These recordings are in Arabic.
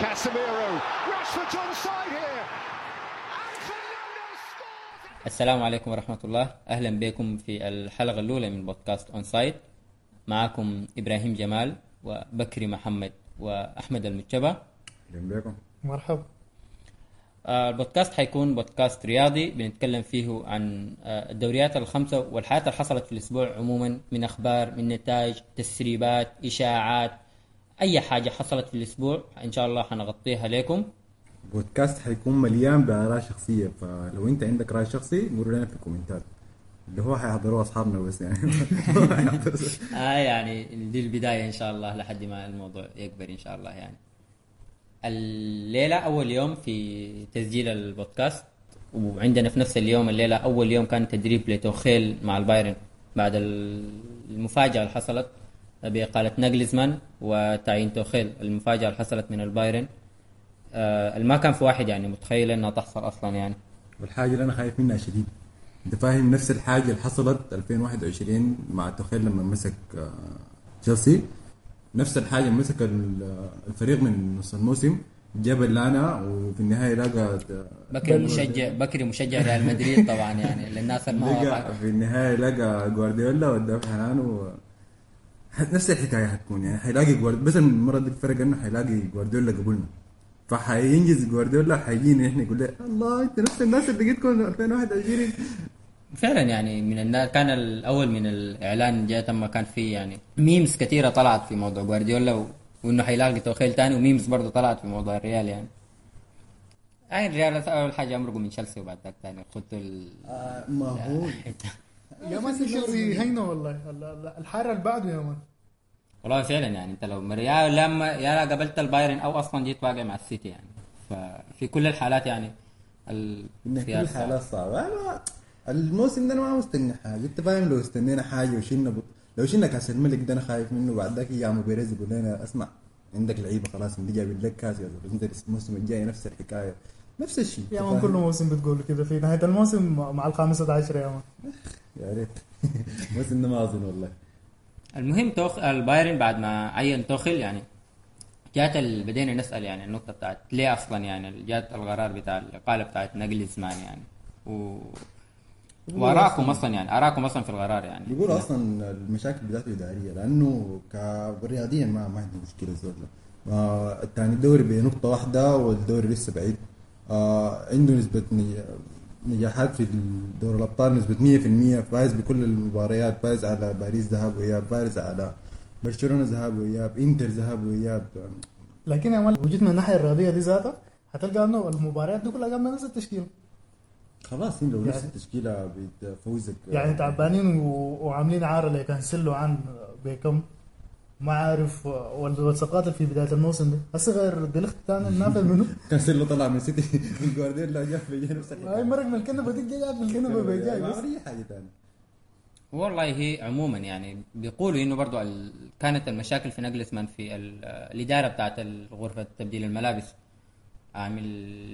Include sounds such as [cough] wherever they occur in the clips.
Casemiro. Rashford's onside here. السلام عليكم ورحمة الله. أهلا بكم في الحلقة الأولى من بودكاست أون سايد معكم إبراهيم جمال وبكري محمد وأحمد المجتبى. أهلا بكم. مرحبا. آه، البودكاست حيكون بودكاست رياضي. بنتكلم فيه عن آه، الدوريات الخمسة والحياة اللي حصلت في الأسبوع عموما من أخبار من نتائج تسريبات إشاعات. أي حاجة حصلت في الأسبوع إن شاء الله حنغطيها لكم. بودكاست حيكون مليان بآراء شخصية فلو أنت عندك رأي شخصي قول لنا في الكومنتات. اللي هو حيحضروه أصحابنا بس يعني. [laughs] آه يعني دي البداية إن شاء الله لحد ما الموضوع يكبر إن شاء الله يعني. الليلة أول يوم في تسجيل البودكاست. وعندنا في نفس اليوم الليلة أول يوم كان تدريب لتوخيل مع البايرن بعد المفاجأة اللي حصلت. بإقالة ناجلزمان وتعيين توخيل. المفاجأة اللي حصلت من البايرن آه ما كان في واحد يعني متخيل إنها تحصل أصلا يعني. والحاجة اللي أنا خايف منها شديد. أنت فاهم نفس الحاجة اللي حصلت 2021 مع توخيل لما مسك آه، تشيلسي؟ نفس الحاجة مسك ال- الفريق من نص الموسم. جاب لانا وفي النهاية لقى بكري مشجع بكري مشجع ريال مدريد طبعا يعني. للناس اللي ما. في النهاية لقى جوارديولا وداه حنان نفس الحكاية حتكون يعني. حيلاقي جوارديولا بس المرة دي الفرق إنه حيلاقي جوارديولا قبلنا فحينجز جوارديولا حيجينا إحنا يقول لي الله أنت نفس الناس اللي جيتكم 2021 فعلا يعني من الناس كان الأول من الإعلان جاء تم كان في يعني memes كثيره طلعت في موضوع جوارديولا و... وإنه حيلاقي توخيل تاني و memes برضه طلعت في موضوع الريال يعني. أي الريال أول حاجة امرقوا من تشيلسي وبعد ذاك ثاني خدوا ال... ما هو. يا man تشيلسي هينه والله. ال- ال- الحارة اللي بعده يا مان والله فعلا يعني أنت لو مر- يا لما يا قابلت البايرن أو أصلا جيت واقع مع السيتي يعني. ففي كل الحالات يعني ال... إن كل الحالات صعبة. أنا الموسم ده أنا ما مستني حاجة. انت فاهم لو استنينا حاجة وشلنا بط... لو شلنا كأس الملك ده أنا خايف منه. بعد ذاك عمو بيريز يقول لنا اسمع عندك لعيبة خلاص اللي جايب لك كاس يا انت الموسم الجاي نفس الحكاية. نفس الشيء. يا man كل؟ موسم بتقول كده. في نهاية الموسم مع الخامسة عشر يا مان يا ريت. [laughs] بس إنه ما أظن والله. المهم توخ البايرن بعد ما عين توخل يعني جات ال... بدينا نسأل يعني النقطة بتاعت ليه أصلا يعني جات القرار بتاع الاقاله بتاعت ناجلزمان يعني. و... وأراكم أصلا يعني أراكم أصلا في القرار يعني. بيقولوا أصلا المشاكل بتاعته إدارية لأنه كرياضيا ما ما عنده مشكلة زول آه الثاني الدوري بنقطة واحدة والدوري لسه بعيد. آه عنده نسبة نجاحات في دوري الأبطال نسبة 100% فايز بكل المباريات فايز على باريس ذهاب وإياب فايز على برشلونة ذهاب وإياب إنتر ذهاب وإياب. لكن يا man لو جيت من الناحية الرياضية دي ذاتها هتلقى إنه المباريات دي كلها جنب نفس التشكيل خلاص لو نفس يعني- التشكيلة بتفوزك. يعني تعبانين و- وعاملين إعارة لي كانسيلو عن بيكم. ما عارف والصفقات اللي في بداية الموسم دي. هسه غير ديليخت تاني النافع منه. [laughs] كانسيلو طلع من سيتي [laughs] جوارديولا جاب في الحكاية هاي مرق من الكنبة دي جاي من الكنبة بيجاي ما بس عمل أي حاجة ثانية والله هي عموما يعني بيقولوا إنه برضو ال... كانت المشاكل في ناجلسمان في ال... الإدارة بتاعت غرفه تبديل الملابس. عامل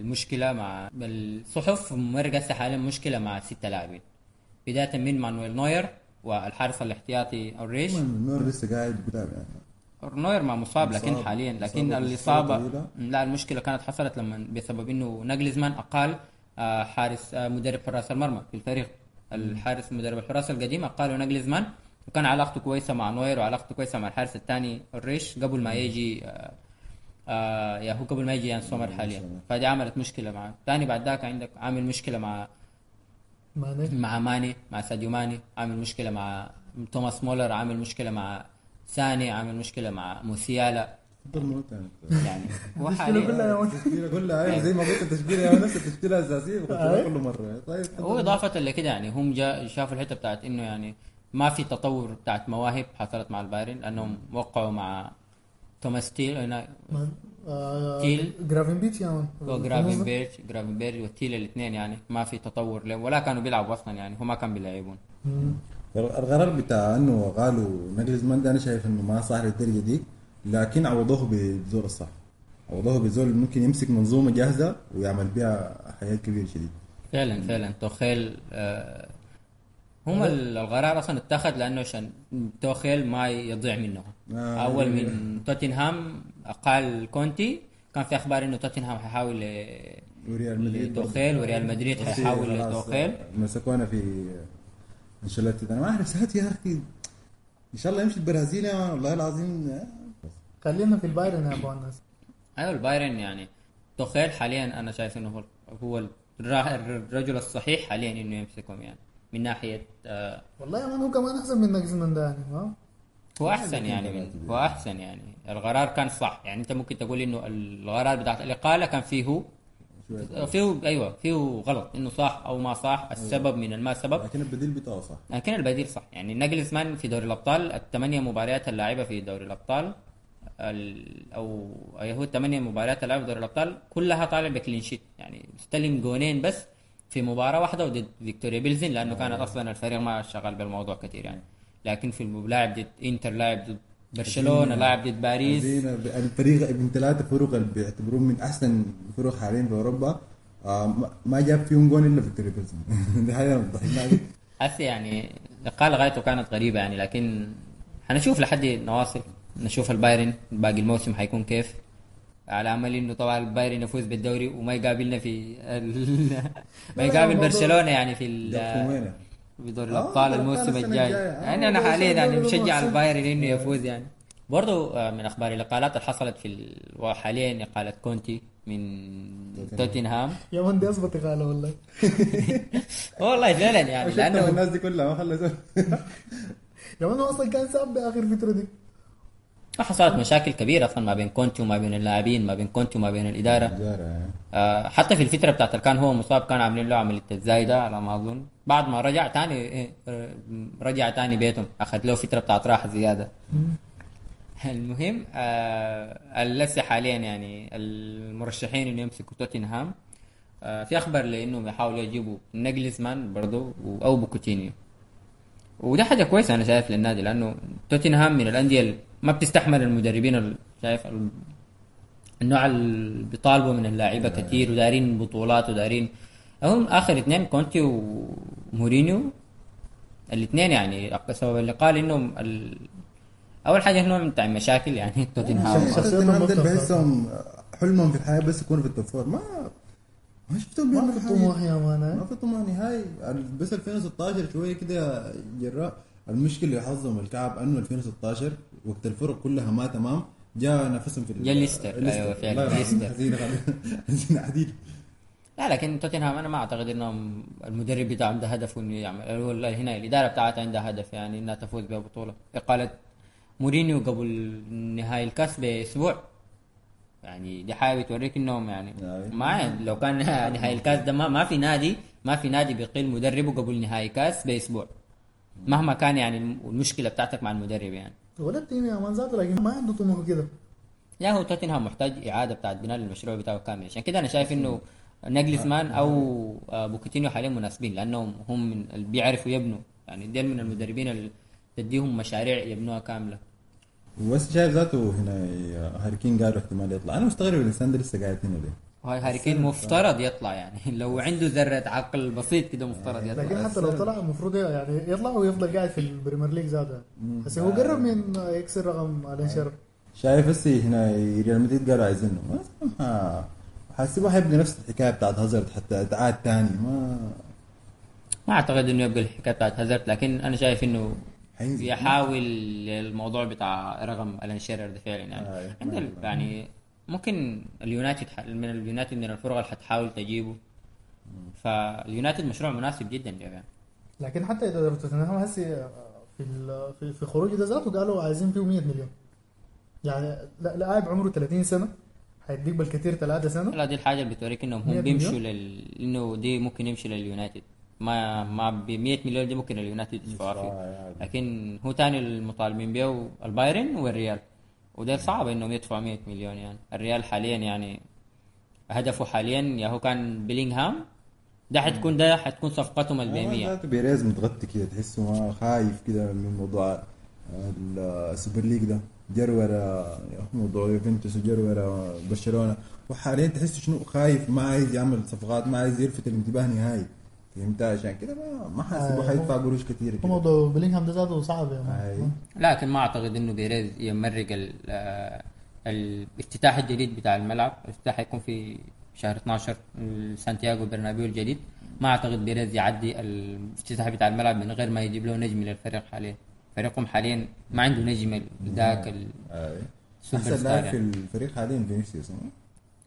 مشكله مع الصحف مرق هسه حاليا مشكلة مع ستة لاعبين. بداية من مانويل نوير والحارس الاحتياطي أولرايش. النور لسه قاعد قدام يعني. نوير ما مصاب لكن. حاليا لكن الاصابه. لا المشكلة كانت حصلت لما بسبب إنه ناجلسمان أقال آه، حارس آه، مدرب حراس المرمى في الفريق. الحارس مدرب الحراس القديم أقاله ناجلسمان وكان علاقته كويسة مع نوير وعلاقته كويسة مع الحارس الثاني أولرايش قبل ما يجي آه، آه، يا هو قبل ما يجي يان سومر حاليا. فدي عملت مشكلة معه ثاني بعد ذاك عندك عامل مشكلة مع ماني؟ مع ماني مع ساديو ماني عامل مشكلة مع توماس مولر عامل مشكلة مع ساني عامل مشكلة مع موسيالا. ثاني يعني هو كلها حاليا أيوه زي ما قلت التشكيلة نفس التشكيلة الأساسية بخسرها كل مرة. طيب هو إضافة لكده يعني هم جا شافوا الحتة بتاعت إنه يعني ما في تطور بتاعت مواهب حصلت مع البايرن لأنهم وقعوا مع توماس تيل تيل. جرافين بيرج يا man وجرافن بيرج جرافن بيرج وتيل الاثنين يعني. ما في تطور له ولا كانوا بيلعبوا أصلا يعني. هم ما كانوا بيلعبون. القرار بتاع إنه قالوا نجلزمان ده أنا شايف إنه ما صح للدرجة دي لكن عوضوه بزول الصح. عوضوه بزول ممكن يمسك منظومة جاهزة ويعمل بها حياة كبيرة شديد فعلا فعلا. توخيل آه هم ال- القرار أصلا اتخذ لأنه عشان توخيل ما يضيع منهم آه. أول من توتنهام أقال كونتي كان في أخبار إنه توتنهام حيحاول وريال مدريد لتوخيل وريال مدريد حيحاول خلاص، لتوخيل مسكونا في أنشيلوتي ده. أنا ما أعرف ساعات يا أخي إن شاء الله يمشي البرازيل والله العظيم خلينا في البايرن يا أبو الناس أيوه البايرن يعني. توخيل حاليا أنا شايف إنه هو هو الرا- الرجل الصحيح حاليا إنه يمسكهم يعني. من ناحية آه والله يا man هو كمان أحسن من ناجلسمان ده يعني ها هو أحسن يعني من هو أحسن يعني. القرار كان صح. يعني أنت ممكن تقول إنه القرار بتاعت الإقالة كان فيه فيه أيوه فيه غلط. إنه صح أو ما صح السبب من الما سبب. لكن البديل بتاعه صح. لكن البديل صح. يعني ناجلسمان في دوري الأبطال الثمانية مباريات اللاعبة في دوري الأبطال ال- أو هو الثمانية مباريات اللاعبة في دوري الأبطال كلها طالع ب clean sheet. يعني استلم جونين بس في مباراة واحدة وضد فيكتوريا بيلزن لأنه كانت أصلا الفريق ما شغال بالموضوع كثير يعني. لكن في لاعب ضد إنتر لاعب ضد برشلونة لاعب ضد باريس. الفريق من ثلاثة فرق اللي بيعتبروه من أحسن فرق حاليا في أوروبا. آه ما- جاب فيهم جون إلا فيكتوريا بيلزن [laughs] دي حاجة أنا بتضحك عليها. هسه يعني قال غايته كانت غريبة يعني لكن حنشوف لحد نواصل نشوف البايرن باقي الموسم حيكون كيف. على امل إنه طبعا البايرن يفوز بالدوري وما يقابلنا في. [laughs] ما يقابل برشلونة يعني في؟ في دوري آه، الأبطال الموسم الجاي. آه، يعني أنا حاليا يعني مشجع. البايرن إنه يفوز يعني برضو آه، من أخبار الاقالات اللي حصلت في ال... وحاليا اقالة كونتي من توتنهام يا man دي اظبط اقاله والله [laughs] والله فعلا يعني لأنه الناس دي كلها ما خلصوا [laughs] يا man هو أصلا كان ساب بآخر فترة دي حصلت مشاكل كبيرة أصلا ما بين كونتي وما بين اللاعبين ما بين كونتي وما بين الإدارة. جارة. آه، حتى في الفترة بتاعت كان هو مصاب كان عاملين له عملية الزايدة على ما أظن. بعد ما رجع تاني إيه، آه، رجع تاني بيتهم أخذ له فترة بتاعت راحة زيادة. المهم آه لسه حاليا يعني المرشحين إنه يمسكوا توتنهام. آه في أخبار لإنهم يحاولوا يجيبوا نجلزمان برضو أو بوكوتينيو. وده حاجة كويسة أنا شايف للنادي لأنه توتنهام من الأندية اللي ما بتستحمل المدربين ال- شايف ال- النوع اللي بيطالبوا من اللعيبة كثير ودارين بطولات ودارين. هم آخر اثنين كونتي ومورينيو الاثنين يعني السبب اللي قال انهم ال... أول حاجة نوع من بتاع مشاكل يعني [laughs] توتنهام. بحسهم حلمهم في الحياة بس يكونوا في ال top four. ما ما شفتهم ما في. طموح يا man ما؟ في طموح نهائي بس 2016 شوية كده جراء المشكلة اللي حظهم الكعب أنه 2016 وقت الفرق كلها ما تمام جاء نفسهم في ال- جا ليستر. أيوة فعلا،. ليستر. حزينه [laughs] حزينه عديد لا لكن توتنهام أنا ما أعتقد إنهم المدرب بتاعهم ده هدفه انه يعمل هنا الإدارة بتاعتها عندها هدف يعني إنها تفوز ببطولة إقالة مورينيو قبل نهائي الكاس بأسبوع يعني دي حاجة بتوريك إنهم يعني أيوة. ما لو كان نهائي الكاس ده ما, ما في نادي ما في نادي بيقيل مدربه قبل نهائي كاس بأسبوع. مهما كان يعني المشكلة بتاعتك مع المدرب يعني. ولا ال team يا man ذاته لكن ما عنده طموح كده. لا هو توتنهام محتاج إعادة بتاعت بناء المشروع بتاعه كامل. عشان كده أنا شايف إنه ناجلسمان أو آه، بوكيتينو حاليا مناسبين لأنهم هم من اللي بيعرفوا يبنوا. يعني ديل من المدربين اللي تديهم مشاريع يبنوها كاملة. بس شايف ذاته هنا هاري كين قالوا احتمال يطلع. أنا مستغرب الانسان ده لسه قاعد هنا ليه. وهاي هاري كين مفترض يطلع يعني. [laughs] لو عنده ذرة عقل بسيط كده مفترض لكن يطلع حتى لو طلع المفروض يعني يطلع ويفضل قاعد في ال Premier League ذاته. بس هو قرب من يكسر رقم ألان شيرر شايف هسه هنا ريال مدريد قالوا عايزينه. ما ما حاسبه حيبني نفس الحكاية بتاعت هازارد حتى تعاد تاني. ما ما أعتقد إنه يبقى الحكاية بتاعت هازارد لكن أنا شايف إنه حينزل. يحاول الموضوع بتاع رقم ألان شيرر ده فعلا يعني. آه، عند ال- يعني ممكن اليونايتد من اليونايتد من الفرق اللي حتحاول تجيبه. فاليونايتد مشروع مناسب جدا يعني لكن حتى إذا توتنهام هسه في ال- في في خروج ده ذاته قالوا عايزين فيه 100 مليون. يعني لا- لاعب عمره 30 سنة حيديك بالكثير ثلاثة سنة. لا دي الحاجة اللي بتوريك إنهم 100 هم بيمشوا؟ لل إنه دي ممكن يمشي لليونايتد. ما ما ب 100 مليون دي ممكن اليونايتد يدفعوها فيه. لكن هو تاني المطالبين به البايرن والريال. وده صعب إنهم يدفعوا 100 مليون يعني. الريال حاليا يعني هدفه حاليا يا هو كان بيلينغهام. ده حتكون ده حتكون صفقتهم آه، البيمية ذاته بيريز متغطي كده تحسه ما خايف كده من موضوع السوبر ليج ده. جر ورا موضوع يوفنتوس وجر ورا برشلونة. وحاليا تحسه شنو؟ خايف ما عايز يعمل صفقات ما عايز يلفت الانتباه نهائي. فهمت عشان كده ما ما حاسبه آه، حيدفع قروش كثيره هو كده موضوع بلينغهام ده ذاته صعب. مان لكن ما أعتقد إنه بيريز يمرق ال- آه، الافتتاح الجديد بتاع الملعب الافتتاح هيكون في شهر 12 سانتياغو برنابيو الجديد ما أعتقد بيريز يعدي الافتتاح بتاع الملعب من غير ما يجيب له نجم للفريق حاليا فريقهم حاليا ما عنده نجم ذاك ال- آه. سوبر أحسن star لاعب في يعني. الفريق حاليا فينيسيوس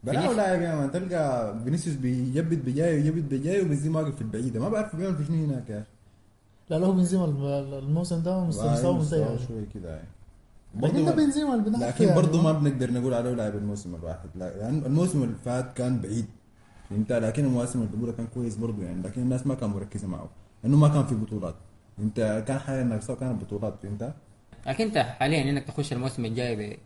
فينيسيوس. لاعب يا man تلقى فينيسيوس بيجبد بجاي ويجبد بجاي وبنزيما واقف في البعيدة. ما بعرف بيعمل في شنو هناك يا أخي. لا لا هو بنزيما الم- الموسم ده مستوى مستواه يعني. شوي كده يعني. لكن ده بنزيما اللي لكن يعني. برضه ما بنقدر نقول عليه لاعب الموسم الواحد. لا يعني الموسم اللي فات كان بعيد فهمت؟ لكن المواسم اللي كان كويس برضه يعني. لكن الناس ما كانت مركزه معه لأنه ما كان في بطولات انت كان حاليا ناقصه كانت بطولات فهمت؟ لكن أنت حاليا إنك تخش الموسم الجاي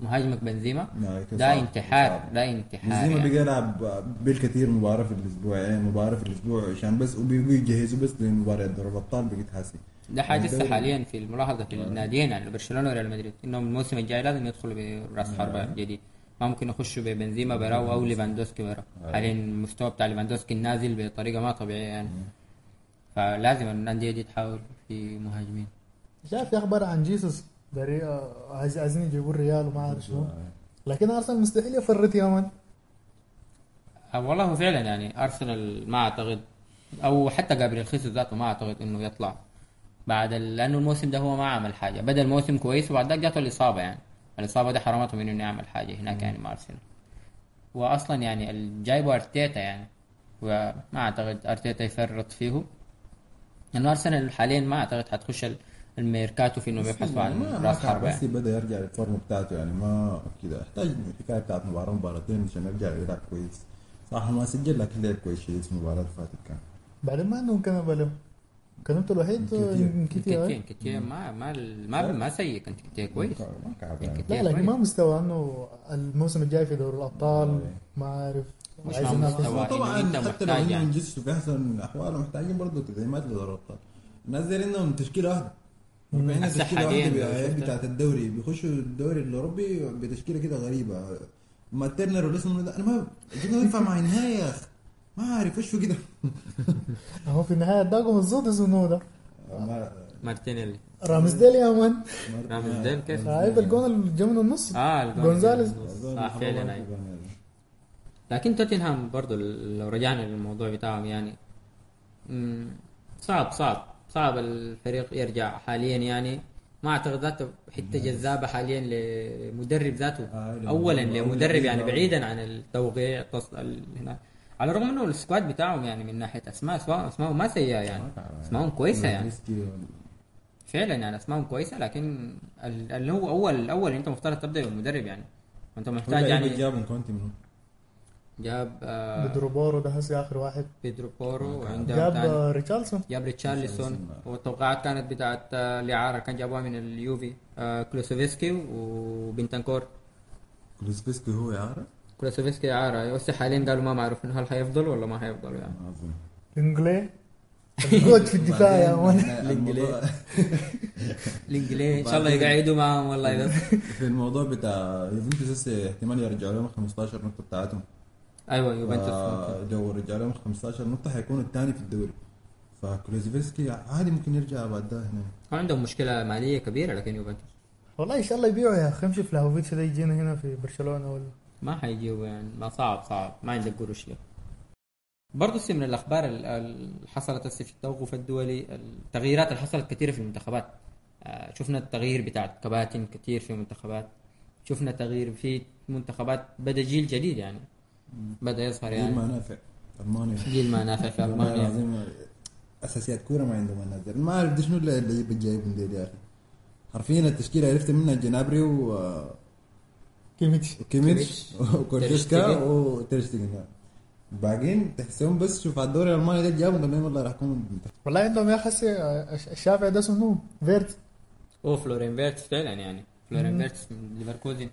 بمهاجمك بنزيما. ده. انتحار. ده انتحار بنزيما يعني. بقى يلعب بالكثير مباراة في الاسبوعين مباراة في الأسبوع عشان بس وبيجوا يجهزوا بس لمباريات دوري الأبطال بقت حاسي ده حاجة لسه الدوري- حاليا في الملاحظة في الناديين يعني برشلونة وريال مدريد انهم الموسم الجاي لازم يدخلوا براس حربة جديد. ما ممكن يخشوا ببنزيما براو أو ليفاندوسكي برا حاليا المستوى بتاع ليفاندوسكي نازل بطريقة ما طبيعية يعني. فلازم الأندية دي تحاول في مهاجمين. شايف في أخبار عن جيسوس آه، عايز عايزين يجيبوا الريال وما أعرف شنو لكن أرسنال مستحيل يفرط يا مان أه والله هو فعلا يعني أرسنال ما أعتقد أو حتى جابريل خيسوس ذاته ما أعتقد إنه يطلع. بعد. لأنه الموسم ده هو ما عمل حاجة. بدا الموسم كويس وبعد ذاك جاته الإصابة يعني. الإصابة دي حرمته من إنه يعمل حاجة هناك يعني مع أرسنال. واصلا يعني جايبه أرتيتا يعني. وما أعتقد أرتيتا يفرط فيه لأنه أرسنال حاليا ما أعتقد حتخش ال- الميركاتو في انه يبحثوا عن راس كان حربة. ميسي يعني. بدأ يرجع لل form بتاعته يعني ما كده يحتاج الحكاية بتاعت مباراة مباراتين عشان يرجع يلعب كويس. صح ما سجل لكن لعب كويس شديد في المباراة اللي فاتت كان. بعدين ما عندهم كان بلم. كان انت الوحيد كتير. كتير ما ما ما ما سيء. كنت كتير كويس. ما كعب يعني. كتير لا لكن. ما مستوى إنه الموسم الجاي في دوري الأبطال ما عارف مش. طبعا حتى لو إنهم يعني. ينجزوا في احسن احواله محتاجين برضه تدعيمات لدوري الأبطال. الناس دي عندهم تشكيلة واحدة. تشكيلة حالياً واحدة بتاعت الدوري. بيخشوا الدوري الأوروبي بتشكيلة كده غريبة. ما ترنر ولا اسمه ده أنا ما جبنا ينفع مع نهايه يا أخي. ما عارف إيش في كده. [laughs] هو في النهاية اداكم الزود اسمه ده. ما- مارتينيلي. رامسديل يا man. رامسديل كيف؟ لعيب الجون اللي جا من النص. آه الجون- جونزاليز. صح فعلا. لكن توتنهام برضو لو رجعنا للموضوع بتاعهم يعني صعب صعب. صعب الفريق يرجع حاليا يعني. ما أعتقد ذاته حتة جذابة حاليا لمدرب ذاته. آه،. اولا لمدرب يعني آه. بعيدا عن التوقيع. هنا. على الرغم إنه ال squad بتاعهم يعني من ناحية أسماء اسماء اسمائهم ما سيئة يعني. اسمائهم كويسة يعني. فعلا يعني اسمائهم كويسة لكن ال- اللي هو اول الأول أنت مفترض تبدأ بالمدرب يعني. أنت محتاج يعني كونتي منه جاب آه بيدرو بورو ده هسه آخر واحد. بيدرو بورو وعنده جاب تاني. آه، ريتشارلسون. جاب ريتشارلسون. ريتشارلسون. والتوقعات كانت بتاعت آه، الاعاره كان جابوها من اليوفي آه كولوسيفسكي وبنتنكور كولوسيفسكي هو اعاره كولوسيفسكي اعاره بس حاليا قالوا ما معروف إنه هل حيفضل ولا ما حيفضل يعني. ما أظن. لانجليه [laughs] الجود في الدفاع يا man الموضوع- لانجليه إن شاء الله يقعدوا معهم والله. بس في الموضوع بتاع يوفنتوس هسه احتمال يرجعوا لهم 15 نقطة بتاعتهم. أيوه يوفنتوس جو رجع لهم 15 نقطة حيكون الثاني في الدوري. فكولوسيفسكي عادي ممكن يرجع بعد ده هنا عندهم مشكلة مالية كبيرة لكن يوفنتوس والله إن شاء الله يبيعوا يا أخي امشي فلاهوفيتش ده يجينا هنا في برشلونة ولا. ما حيجيبوا يعني ما صعب صعب. ما عندك قروش له برضه من الأخبار ال- اللي حصلت هسه في التوقف الدولي التغييرات اللي حصلت كثيره في المنتخبات. آه، شفنا التغيير بتاع كباتن كثير في المنتخبات. شفنا تغيير في منتخبات بدا جيل جديد يعني. بدأ يظهر جيل ما يعني نافع. ألمانيا. جيل ما نافع في ألمانيا. أساسيات كورة ما عندهم الناس. ما أعرف شنو اللي اللي جايبهم ديل يا أخي. حرفيا التشكيلة عرفت منها جنابري و- كيميتش. وكيميتش [laughs] وغوريتسكا. وتيرشتيجن باقيين تحسهم بس شوف على الدوري الألماني ده جابهم قال والله راح يكون والله عندهم يا أخي هسه الشافع ده اسمه فيرتس. هو فلورين فيرتس فعلا يعني. فلورين فيرتس من ليفركوزن.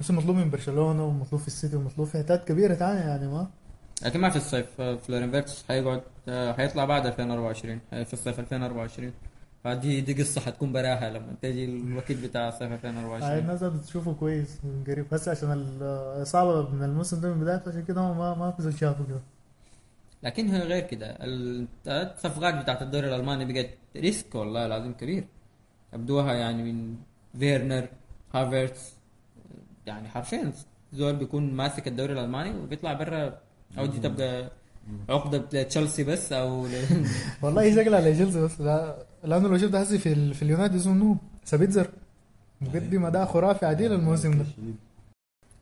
بس مطلوب من برشلونة ومطلوب في السيتي ومطلوب في حتات كبيرة تانية يعني ما؟ لكن ما في الصيف. آه، فلورين فيرتس حيقعد آه، حيطلع بعد 2024 آه، في الصيف 2024 فدي دي قصة حتكون براها لما تجي الوقت بتاع الصيف هاي 2024 الناس بتشوفه كويس من قريب. هسه عشان الاصابه من الموسم ده من بدايته عشان كده ما ما في زول شافه كده. لكن هي غير كده. ال- الصفقات بتاعت الدوري الألماني بقت risk والله العظيم كبير. أبدوها يعني من فيرنر هافرتس يعني حرفيا زول بيكون ماسك الدوري الألماني وبيطلع برا أو دي تبقى عقدة لتشيلسي بس أو ل... [laughs] والله شكلها لجيلسي بس؟ لا لأنه لو شفت هسي في ال... في اليونايتد اسمه سابيتزر مقدم اداء خرافي عديل الموسم ده.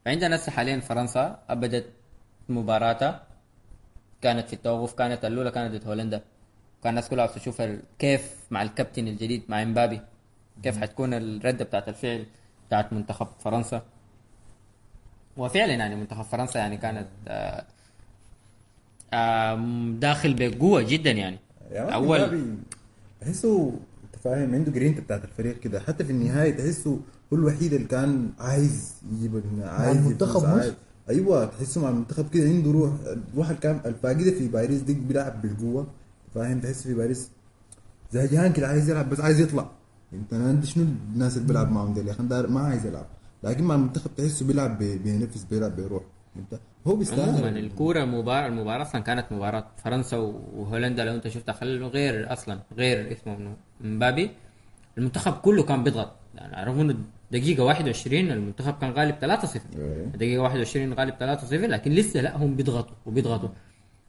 عندنا هسه حاليا فرنسا أبدت مباراتها كانت في التوقف كانت الأولى كانت ضد هولندا. كان الناس كلها عاوزة تشوف كيف مع الكابتن الجديد مع إمبابي كيف حتكون الرده بتاعت الفعل بتاعت منتخب فرنسا. وفعلا يعني منتخب فرنسا يعني كانت آه آه داخل بقوة جدا يعني. يعني أول تحسه أنت فاهم عنده جرينتا بتاعت الفريق كده. حتى في النهاية تحسه هو الوحيد اللي كان عايز يجيب عايز المنتخب؟ عايز- أيوه تحسه مع المنتخب كده عنده روح الروح اللي كان الفاقده في باريس دي بيلعب بالقوة. فاهم؟ تحس في باريس زهجان كده عايز يلعب بس عايز يطلع. أنت أنا عندي شنو الناس اللي بيلعب معهم دي يا أخي؟ ده ما عايز يلعب. لكن مع المنتخب تحسه بيلعب بي- بينفس بيلعب بيروح هو بيستاهل. عموما الكورة مباراة المباراة أصلا كانت مباراة فرنسا وهولندا لو أنت شفتها خلوا غير أصلا غير اسمه مبابي. المنتخب كله كان بيضغط. يعني رغم انه دقيقة 21 المنتخب كان غالب 3-0 إيه. دقيقة 21 غالب 3-0 لكن لسه لا هم بيضغطوا وبيضغطوا.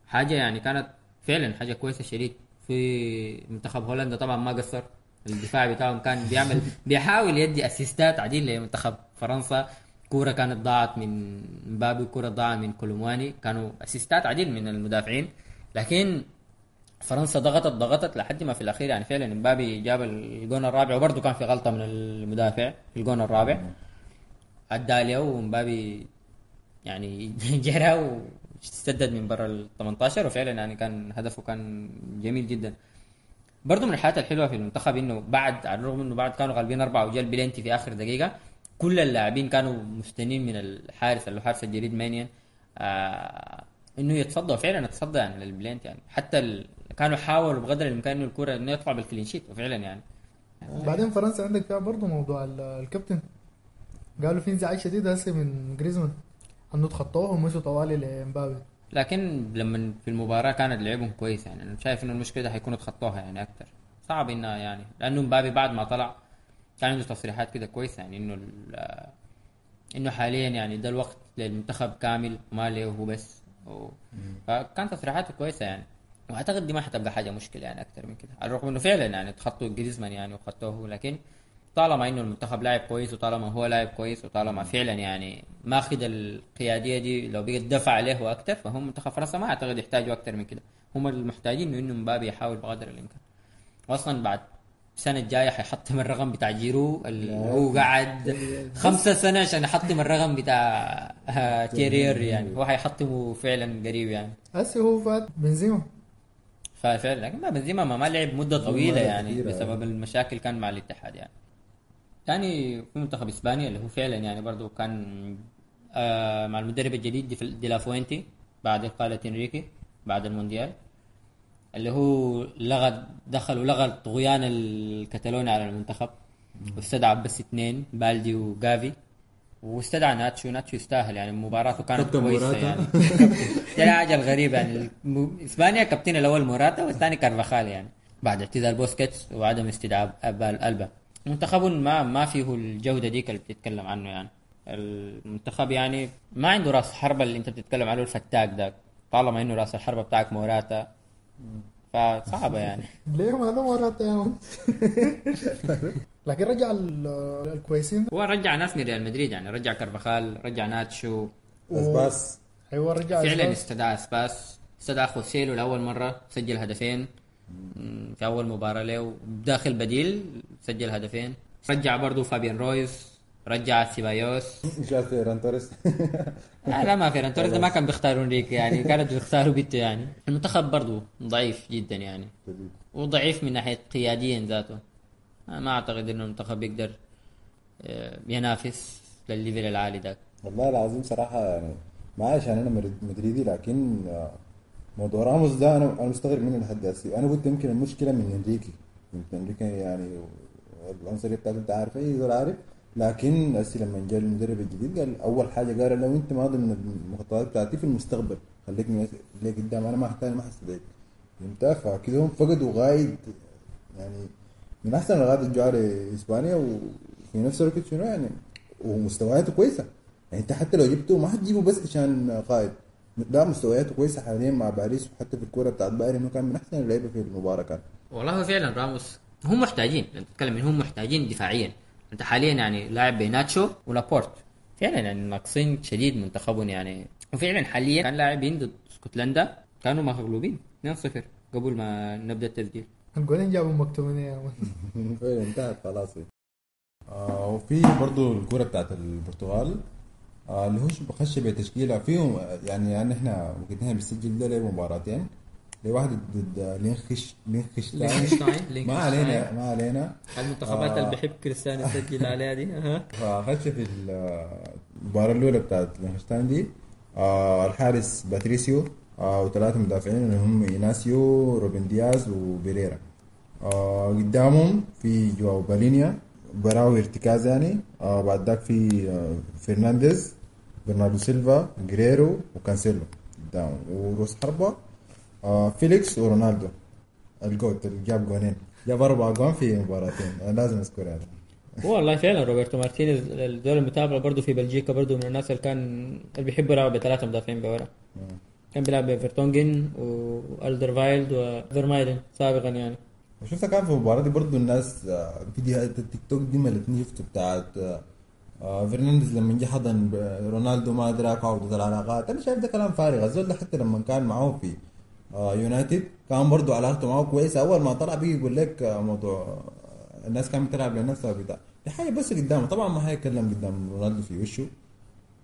حاجة يعني كانت فعلا حاجة كويسة شديد. في منتخب هولندا طبعا ما قصر. الدفاع بتاعهم كان بيعمل بيحاول يدي اسيستات عديل لمنتخب فرنسا. كورة كانت ضاعت من مبابي كورة ضاعت من كولومواني. كانوا اسيستات عديل من المدافعين. لكن فرنسا ضغطت ضغطت لحد ما في الأخير يعني فعلا مبابي جاب الجون الرابع وبرضه كان في غلطة من المدافع في الجون الرابع. أدى له ومبابي يعني [laughs] جرى وسدد من برا ال 18 وفعلا يعني كان هدفه كان جميل جدا. برضه من الحاجات الحلوة في المنتخب إنه بعد على الرغم إنه بعد كانوا غالبين أربعة وجا البلنتي في آخر دقيقة كل اللاعبين كانوا مستنين من الحارس اللي هو حارس الجديد مانيان آه إنه يتصدى وفعلا يتصدى يعني للبلنتي يعني. حتى ال... كانوا حاولوا بقدر الإمكان إنه الكرة إنه يطلع بال clean sheet وفعلا يعني. بعدين فرنسا عندك فيها برضه موضوع ال- الكابتن. قالوا في انزعاج شديد هسه من جريزمان. انه تخطوه ومشوا طوالي لمبابي لكن لما في المباراة كانت لعبهم كويس يعني أنا شايف إنه المشكلة حيكونوا تخطوها يعني أكثر صعب إنها يعني لأنه مبابي بعد ما طلع كان عنده تصريحات كده كويسة يعني إنه ال- إنه حاليا يعني ده الوقت للمنتخب كامل ما له هو بس. و... فكان تصريحاته كويسة يعني. وأعتقد دي ما حتبقى حاجة مشكلة يعني أكثر من كده على الرغم إنه فعلا يعني تخطوا جريزمان يعني وخطوه لكن طالما إنه المنتخب لاعب كويس وطالما هو لاعب كويس وطالما فعلا يعني ماخذ القيادية دي لو بقت دفع عليه وأكثر فهم منتخب فرنسا ما أعتقد يحتاجوا أكثر من كده. هم المحتاجين إنه مبابي يحاول بقدر الإمكان. واصلا بعد السنة الجاية حيحطم الرقم بتاع جيرو اللي هو قعد خمسة سنة عشان يحطم الرقم بتاع آه، تيرير يعني. هو حيحطمه فعلا قريب يعني. هسه هو فات بنزيما. ففعلا لكن ما بنزيما ما ما لعب مدة طويلة يعني. بسبب المشاكل كان مع الاتحاد يعني. يعني في منتخب إسبانيا اللي هو فعلا يعني برضو كان آه مع المدرب الجديد دي دي لافوينتي بعد إقالة إنريكي بعد المونديال اللي هو لغى دخل ولغى طغيان الكتالوني على المنتخب واستدعى بس اثنين بالدي وجافي واستدعى ناتشو ناتشو يستاهل يعني مباراته كانت كابتن كويسة موراتا. يعني. [laughs] دي الحاجة الغريبة يعني. إسبانيا كابتن الأول موراتا والثاني كارفاخال يعني بعد اعتزال بوسكيتس وعدم استدعاء ألبا. منتخب ما ما فيه الجودة ديك اللي بتتكلم عنه يعني. المنتخب يعني ما عنده راس حربة اللي انت بتتكلم عنه الفتاك ده. طالما انه راس الحربة بتاعك موراتا فصعبة يعني. [laughs] ليه ما له موراتا؟ [laughs] لكن رجع ال- الكويسين هو رجع ناس من ريال مدريد يعني. رجع كارفاخال رجع ناتشو. أسباس. أيوه رجع فعلا. استدعى أسباس. استدعى خوسيلو لأول مرة سجل هدفين. في أول مباراة له. داخل بديل. سجل هدفين. رجع برضو فابيان رويز رجع سيبايوس. جات فيران توريس. [laughs] لا, لا ما فيران توريس ما كان بيختاروا أنريكي يعني كانت بيختاروا بينو يعني. المنتخب برضو ضعيف جدا يعني. وضعيف من ناحية قياديا ذاته. ما أعتقد إنه المنتخب بيقدر آه، ينافس للليفل العالي ده. والله العظيم صراحة يعني ما عشان أنا مريد- مدريدي لكن آه، موضوع راموس ده أنا أنا مستغرب منه لحد هسه أنا قلت يمكن المشكلة من إنريكي. يمكن إنريكي يعني العنصرية بتاعته أنت عارف أي زول عارف؟ لكن هسه لما جاء المدرب الجديد قال أول حاجة قال لو أنت ما ضمن المخططات بتاعتي في المستقبل. خليكني ليه قدام أنا ما أحتاج ما حستدعيك فهمت؟ فكده هم فقدوا غايد يعني من أحسن الغايات اللي جوا وفي نفس الوقت شنو يعني؟ ومستوياته كويسة. يعني انت حتى لو جبته ما حتجيبه بس عشان قائد لا مستوياته كويسة حاليا مع باريس وحتى في الكورة بتاعت بايرن كان من أحسن اللعيبة في المباراة كان. والله فعلا راموس هم محتاجين انت تتكلم هم محتاجين دفاعيا. أنت حاليا يعني لاعب بيناتشو ولابورت. فعلا يعني ناقصين شديد منتخبهم يعني. وفعلا حاليا كان لاعبين ضد اسكتلندا كانوا مغلوبين 2-0 قبل ما نبدأ التسجيل الجولين جابوا مكتوبين يا مان. فعلا [laughs] انتهت خلاص. آه وفي برضو الكوره بتاعت البرتغال. آه اللي هو بخش بتشكيلة. فيهم يعني يعني إحنا وقتها بنسجل ده لعبوا مباراتين لو واحد ضد لينخش لينخشتاين. ما علينا ما علينا. المنتخبات آه. اللي بحب كريستيانو يسجل [laughs] عليها دي؟ فخش في المباراة الأولى بتاعت لينخشتاين دي آه الحارس باتريسيو آه وثلاثة مدافعين اللي هم إيناسيو روبن دياز وبيريرا. آه قدامهم في جواو بالينيا براو إرتكاز يعني. آه بعد ذاك في آه فرنانديز برناردو سيلفا جيريرو وكانسيلو. قدامهم. وروس حربة آه فيليكس ورونالدو. الدون اللي جاب جونين جاب أربع جون في مباراتين. أنا لازم أذكر هذا. هو والله فعلا روبرتو مارتينيز الدور المتابعه برضه في بلجيكا برضه من الناس اللي كان اللي بيحبوا يلعبوا بثلاثة مدافعين بورا. كان بيلعب بفرتونجن والدرفايلد وفيرمايلين سابقا يعني. وشفتها كان في المباراة دي برضو الناس آه، فيديوهات التيك توك دي ملتني شفت بتاعت آه، آه، فرنانديز لما جه حضن رونالدو ما أدراك عودة العلاقات. أنا شايف ده كلام فارغ. الزول ده حتى لما كان معاه في آه، يونايتد كان برضو علاقته معاه كويسة أول ما طلع بيجي يقول لك آه، موضوع آه، الناس كانت بتلعب لنفسها بتاع دي حاجة بس قدامه. طبعا ما هيتكلم قدام رونالدو في وشه.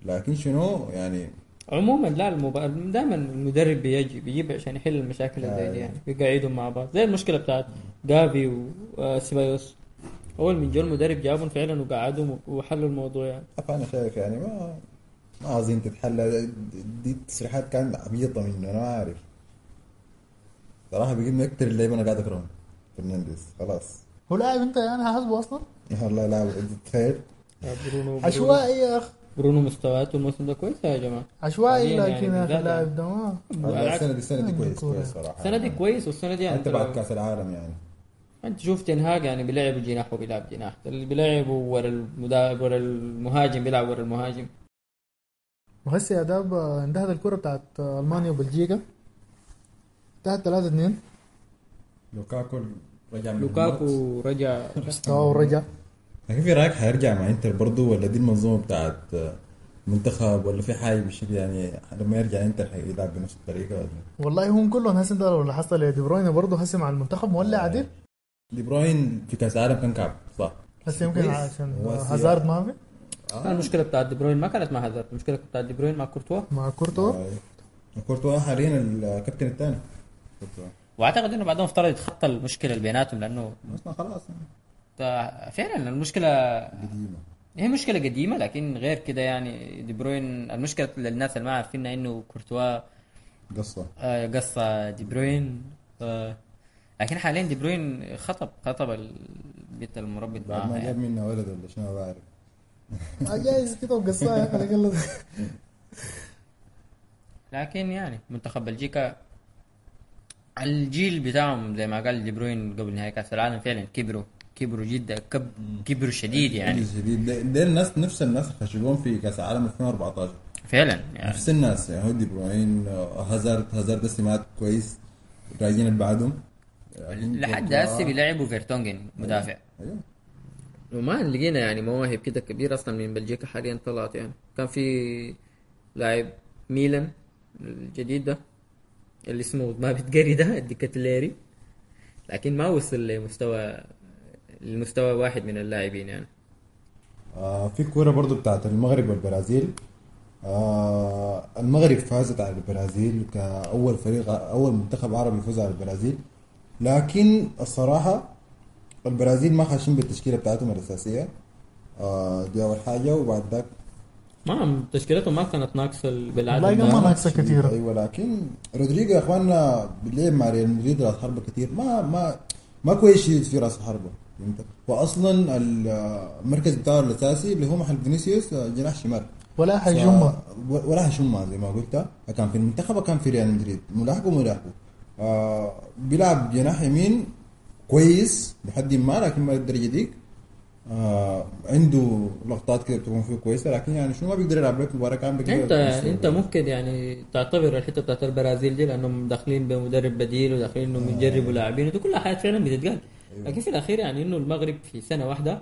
لكن شنو؟ يعني عموما لا المبا... دائما المدرب بيجي بيجيب عشان يحل المشاكل اللي زي دي يعني بيقعدهم مع بعض. زي المشكلة بتاعت جافي وسيبايوس أول من جو المدرب جابهم فعلا وقعدهم وحلوا الموضوع يعني. فانا شايف يعني ما ما اظن تتحل دي التصريحات كانت عبيطة منه. أنا ما عارف صراحة بيجيب من أكثر اللعيبة أنا قاعد أكرههم. فرنانديز. خلاص. هو لاعب أنت يعني حاسبه أصلا؟ والله لا تخيل. برونو عشوائي يا أخي. برونو مستوياته الموسم ده كويسة يا جماعة. عشوائي حالياً لكن يعني يا أخي بالذات اللاعب ده ما. السنة دي السنة دي كويس. كويس صراحة. السنة دي كويس والسنة دي يعني انت أنت بعد كأس العالم يعني. أنت شوف تنهاج يعني بيلعبوا جناح وبيلعب جناح. اللي بيلعبوا ورا المدافع ورا المهاجم بيلعب ورا المهاجم. وهسه يا داب انتهت الكرة بتاعت ألمانيا وبلجيكا. انتهت 3 2 لوكاكو رجع من. لوكاكو رجع مستواه ورجع لكن في رأيك حيرجع مع إنتر برضه ولا دي المنظومة بتاعت منتخب ولا في حاجة بشكل يعني لما يرجع إنتر حيلعب بنفس الطريقة ولا؟ والله هم كلهم هسه انت لو لاحظت لدي بروين برضه هسه مع المنتخب مولع عديل دي بروين في كأس العالم كان كعب صح. هسه يمكن. عشان آه، هازارد ما في. المشكلة بتاعت دي بروين ما كانت مع هازارد المشكلة بتاعت دي بروين مع كورتوا. مع كورتوا. آه، كورتوا حاليا الكابتن الثاني. واعتقد إنه بعدهم افترض يتخطى المشكلة اللي بيناتهم لأنه أصلا خلاص. يعني فعلا المشكلة قديمة. هي مشكلة قديمة لكن غير كده يعني دي بروين المشكلة للناس اللي ما عارفينها إنه كورتوا. قصة. آه، قصة دي بروين. آه، لكن حاليا دي بروين خطب خطب البيت المربط بعد ما جاب يعني. منها ولد ولا شنو ما بعرف آه، جايز كده وقصاه يا أخي على الأقل. لكن يعني منتخب بلجيكا الجيل بتاعهم زي ما قال دي بروين قبل نهائي كأس العالم فعلا كبروا كبروا جدا كب كبروا شديد يعني. شديد ده- ده الناس نفس الناس اللي خشوا في كأس العالم 2014 فعلا يعني. نفس الناس يعني هو دي بروين هازارد هازارد سمات كويس. راجعين اللي بعدهم. لحد هسه بيلعبوا فيرتونجن مدافع. أيوه. وما لقينا يعني مواهب كده كبيرة أصلا من بلجيكا حاليا طلعت يعني. كان في لاعب ميلان الجديد ده. اللي اسمه ما بتقري ده الديكاتليري لكن ما وصل لمستوى لمستوى واحد من اللاعبين يعني. آه في كورة برضو بتاعت المغرب والبرازيل. آه المغرب فازت على البرازيل كأول فريق أول منتخب عربي يفوز على البرازيل. لكن الصراحة البرازيل ما خاشين بالتشكيلة بتاعتهم الأساسية. آه دي أول حاجة. وبعد ذاك ما تشكيلتهم ما كانت ناقصة والله بالعادة قال ما ناقصة كتير أيوه لكن رودريجو يا إخواننا بيلعب مع ريال مدريد راس حربة كتير ما ما ما كويس شديد في راس الحربة فهمت؟ واصلا المركز بتاعه الأساسي اللي هو محل فينيسيوس آه، جناح شمال. ولا حيجمع ف- ولا حيشيلها زي ما قلت. كان في المنتخب وكان في ريال مدريد. ملاحقه ملاحقه. آه بيلعب جناح يمين كويس لحد ما لكن ما للدرجة ديك. آه عنده لقطات كده بتكون فيه كويسة لكن يعني شنو ما بيقدر يلعب لك مباراه كامله كده انت انت. ممكن يعني تعتبر الحتة بتاعت البرازيل دي لأنهم داخلين بمدرب بديل وداخلين إنهم يجربوا لاعبين ودي كلها حاجات فعلا بتتقال. لكن في الأخير يعني إنه المغرب في سنة واحدة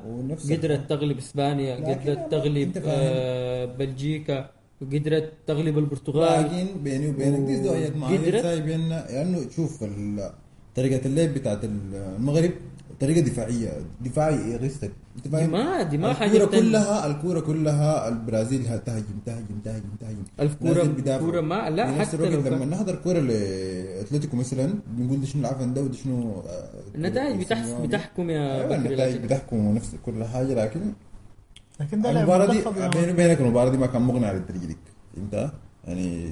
قدرت تغلب إسبانيا قدرت تغلب. آه، بلجيكا وقدرت تغلب البرتغال. لكن بيني وبينك دي ازدواجيات معينه سايبيننا لأنه شوف ال- طريقة اللعب بتاعت المغرب طريقه دفاعية. دفاعي يغيظك أنت فاهم؟ ما- دي ما حاجة الكورة كلها الكورة كلها البرازيل تهجم تهجم تهجم تهجم الكورة- نازل بيدافع. الكورة ما- لا، نفس حتى لو لما نحضر كورة لأتلتيكو مثلا بنقول دي شنو العفن ده ودي شنو آه، النتائج بتح... سيميوني. بتحكم يا بكري النتائج بتحكم نفس كل حاجة لكن لكن ده المباراة دي يا بيني وبينك المباراة دي ما كان مقنع للدرجه دي انت يعني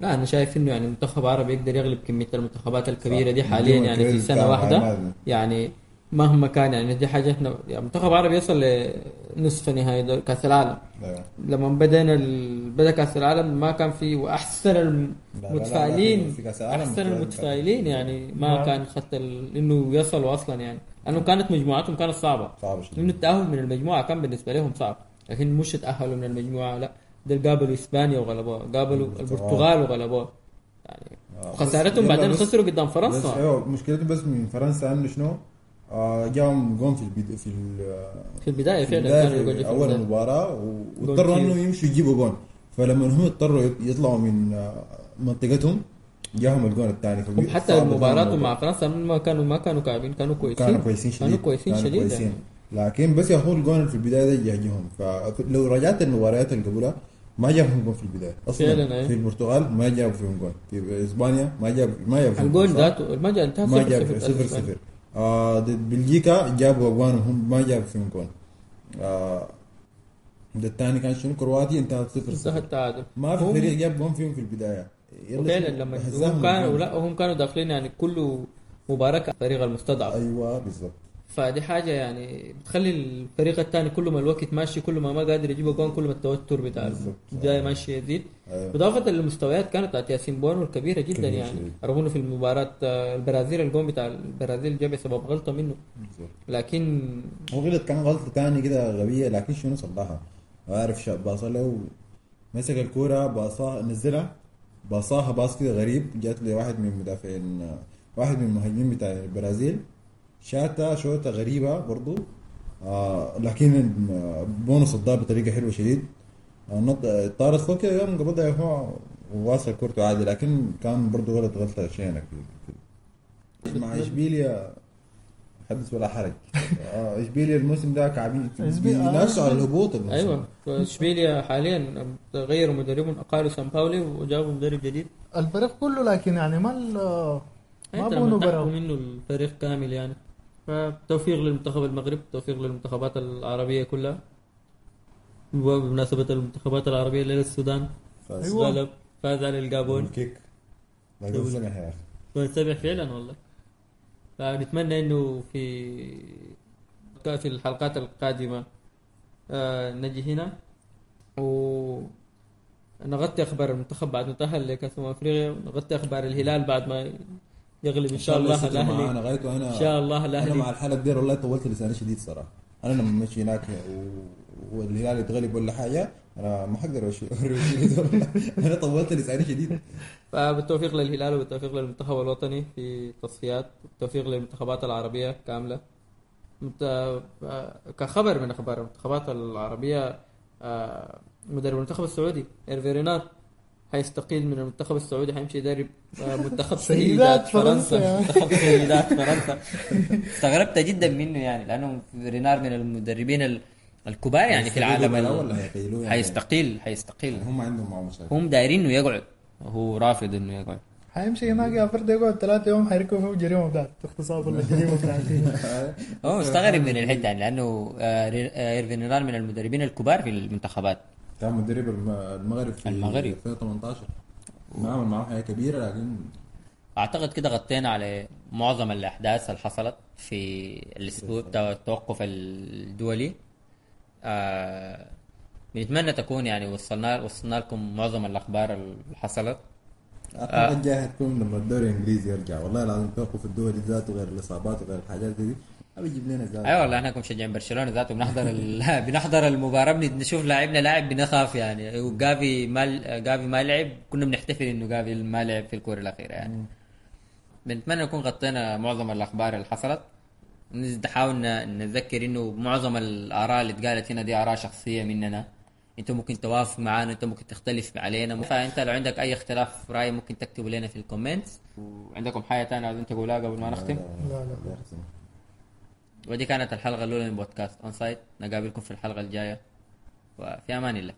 لا أنا شايف إنه يعني منتخب عربي يقدر يغلب كمية المنتخبات الكبيرة صح. دي حاليا يعني في سنة واحدة. يعني مهما كان يعني دي حاجة إحنا يعني منتخب عربي يصل لنصف نهائي كأس العالم. أيوه لما بدينا ال... بدأ كأس العالم ما كان في وأحسن لا، لا، لا، المتفائلين أحسن المتفائلين يعني ما نعم. كان خط ال... إنه يصلوا أصلا يعني. لأنه كانت مجموعاتهم كانت صعبة. صعب شديد انه التأهل من المجموعة كان بالنسبة لهم صعب. لكن مش تأهلوا من المجموعة لا. ده قابلوا إسبانيا وغلبوها قابلوا البرتغال. وغلبوها يعني آه، خسارتهم بعدين خسروا قدام فرنسا أيوه مشكلتهم بس من فرنسا انه شنو؟ آه جاهم جون في البداية في في البداية فعلا أول و- واضطروا. إنه يمشوا يجيبوا جون فلما هم اضطروا يطلعوا من آه، منطقتهم جاهم الجون الثاني هم حتى مباراتهم مع فرنسا ما كانوا ما كانوا كعبين كانوا كويسين كانوا كويسين شديد كانوا كويسين شديد كويسين. يعني. لكن بس يا اخو الجون في البداية ده فلو رجعت المباريات اللي قبلها ما جابهم جون في البداية. أصلا فعلا، أيوة. في البرتغال ما جابوا فيهم جون في إسبانيا ما جاب ما جاب فيهم الجول. ذاته ما انتهى ما صفر جاب صفر صفر آه ضد بلجيكا جابوا اجوان وهم ما جابوا فيهم جون آه ده الثاني كان شنو؟ كرواتيا انتهت صفر صفر. التعادل. ما في هم- فريق جاب جون فيهم في البداية. فعلا لما هم كانوا. لا هم كانوا داخلين يعني كله مباراة كان الفريق المستضعف. أيوه بالضبط. فدي حاجة يعني بتخلي الفريق الثاني كل ما الوقت ماشي كل ما ما قادر يجيب جون كل ما التوتر بتاع. جاي ماشي يزيد أيوة. اضافه للمستويات كانت بتاعت ياسين بونو الكبيرة جدا كبير يعني. رغم إنه في المباراة آه، البرازيل الجون بتاع البرازيل جاب بسبب غلطة منه بالظبط لكن هو غلط كان غلطة تاني كده غبية لكن شنو صلحها عارف شاب باصة له مسك الكورة باصاها نزلها باصاها باص كده غريب جات لي واحد من مدافعين واحد من المهاجمين بتاع البرازيل شاتا شوطة غريبة برضو. آه لكن بونو صدها بطريقة حلوة شديد. آه نط طارت فوق كده يوم قبضها هو وواصل كورته عادي لكن كان برضو غلط غلطة شينك مع إشبيليا حدث ولا حرج. آه إشبيليا الموسم ده كعبين إشبيليا- آه، على الهبوط الموسم أيوه. إشبيليا حاليا غيروا مدربهم أقالوا سان باولي وجابوا مدرب جديد. الفريق كله لكن يعني ما ال- ما بونو منه الفريق كامل يعني. فتوفيق للمنتخب المغرب توفيق للمنتخبات العربية كلها. وبمناسبة المنتخبات العربية الليلة السودان فاز. أيوة. فاز على الجابون الكيك ما سمح يا أخي. ونتابع فعلا والله. فنتمنى إنه في في الحلقات القادمة آه، نجي هنا. ونغطي أخبار المنتخب بعد ما تأهل لكأس أمم أفريقيا ونغطي أخبار الهلال بعد ما يغلب إن شاء الله الأهلي. غايته أنا إن شاء الله أنا الاهلي مع الحلقة دي والله طولت لساني شديد صراحة. أنا لما مشي هناك والهلال يتغلب ولا حاجة أنا ما حقدر. [laughs] أنا طولت لساني شديد. فبالتوفيق للهلال وبالتوفيق للمنتخب الوطني في تصفيات. بالتوفيق للمنتخبات العربية كاملة. مت- كخبر من أخبار المنتخبات العربية آه، مدرب المنتخب السعودي إيرفي رينار حيستقيل من المنتخب السعودي حيمشي يدرب آه، [laughs] منتخب سيدات فرنسا. فرنسا [laughs] منتخب سيدات فرنسا. استغربت جدا منه يعني لأنه رينار من المدربين ال- الكبار يعني في العالم الأول يعني. حيستقيل حيستقيل هم عندهم معه مشاكل هم دايرين إنه يقعد. هو رافض إنه يقعد. حيمشي هناك يا فرد يقعد ثلاثة يوم حيركبوا فيه جريمة بتاعت اغتصاب ولا [laughs] جريمة بتاعت هو مستغرب من الحتة يعني لأنه آه، آه، إيرفين رينار من المدربين الكبار في المنتخبات. كان مدرب الم- المغرب في المغرب. 2018 ما عمل معه حاجة كبيرة لكن أعتقد كده غطينا على معظم الأحداث اللي حصلت في الأسبوع بتاع التوقف الدولي. آه بنتمنى تكون يعني وصلنا وصلنا لكم معظم الأخبار اللي حصلت. اخر الجاي هتكون لما الدوري الإنجليزي يرجع. والله العظيم توقف الدوري ذاته غير الإصابات وغير الحاجات دي بيجيب لنا زاد اي أيوة والله إحنا كمشجعين برشلونة ذاته بنحضر ال... [laughs] بنحضر المباراة بن- نشوف لاعبنا لاعب بنخاف يعني. وجافي ما جافي ما لعب كنا بنحتفل إنه جافي ما لعب في الكورة الأخيرة يعني. بنتمنى نكون غطينا معظم الأخبار اللي حصلت. نحاول نذكر إنه معظم الآراء اللي اتقالت هنا دي آراء شخصية مننا. أنت ممكن توافق معانا أنت ممكن تختلف علينا. فأنت لو عندك أي اختلاف رأي ممكن تكتبه لنا في ال comments. وعندكم حاجة ثانية عايزين تقولها قبل ما نختم؟ لا لا. يحسن. ودي كانت الحلقة الأولى من بودكاست أونسايد نقابلكم في الحلقة الجاية. وفي أمان الله.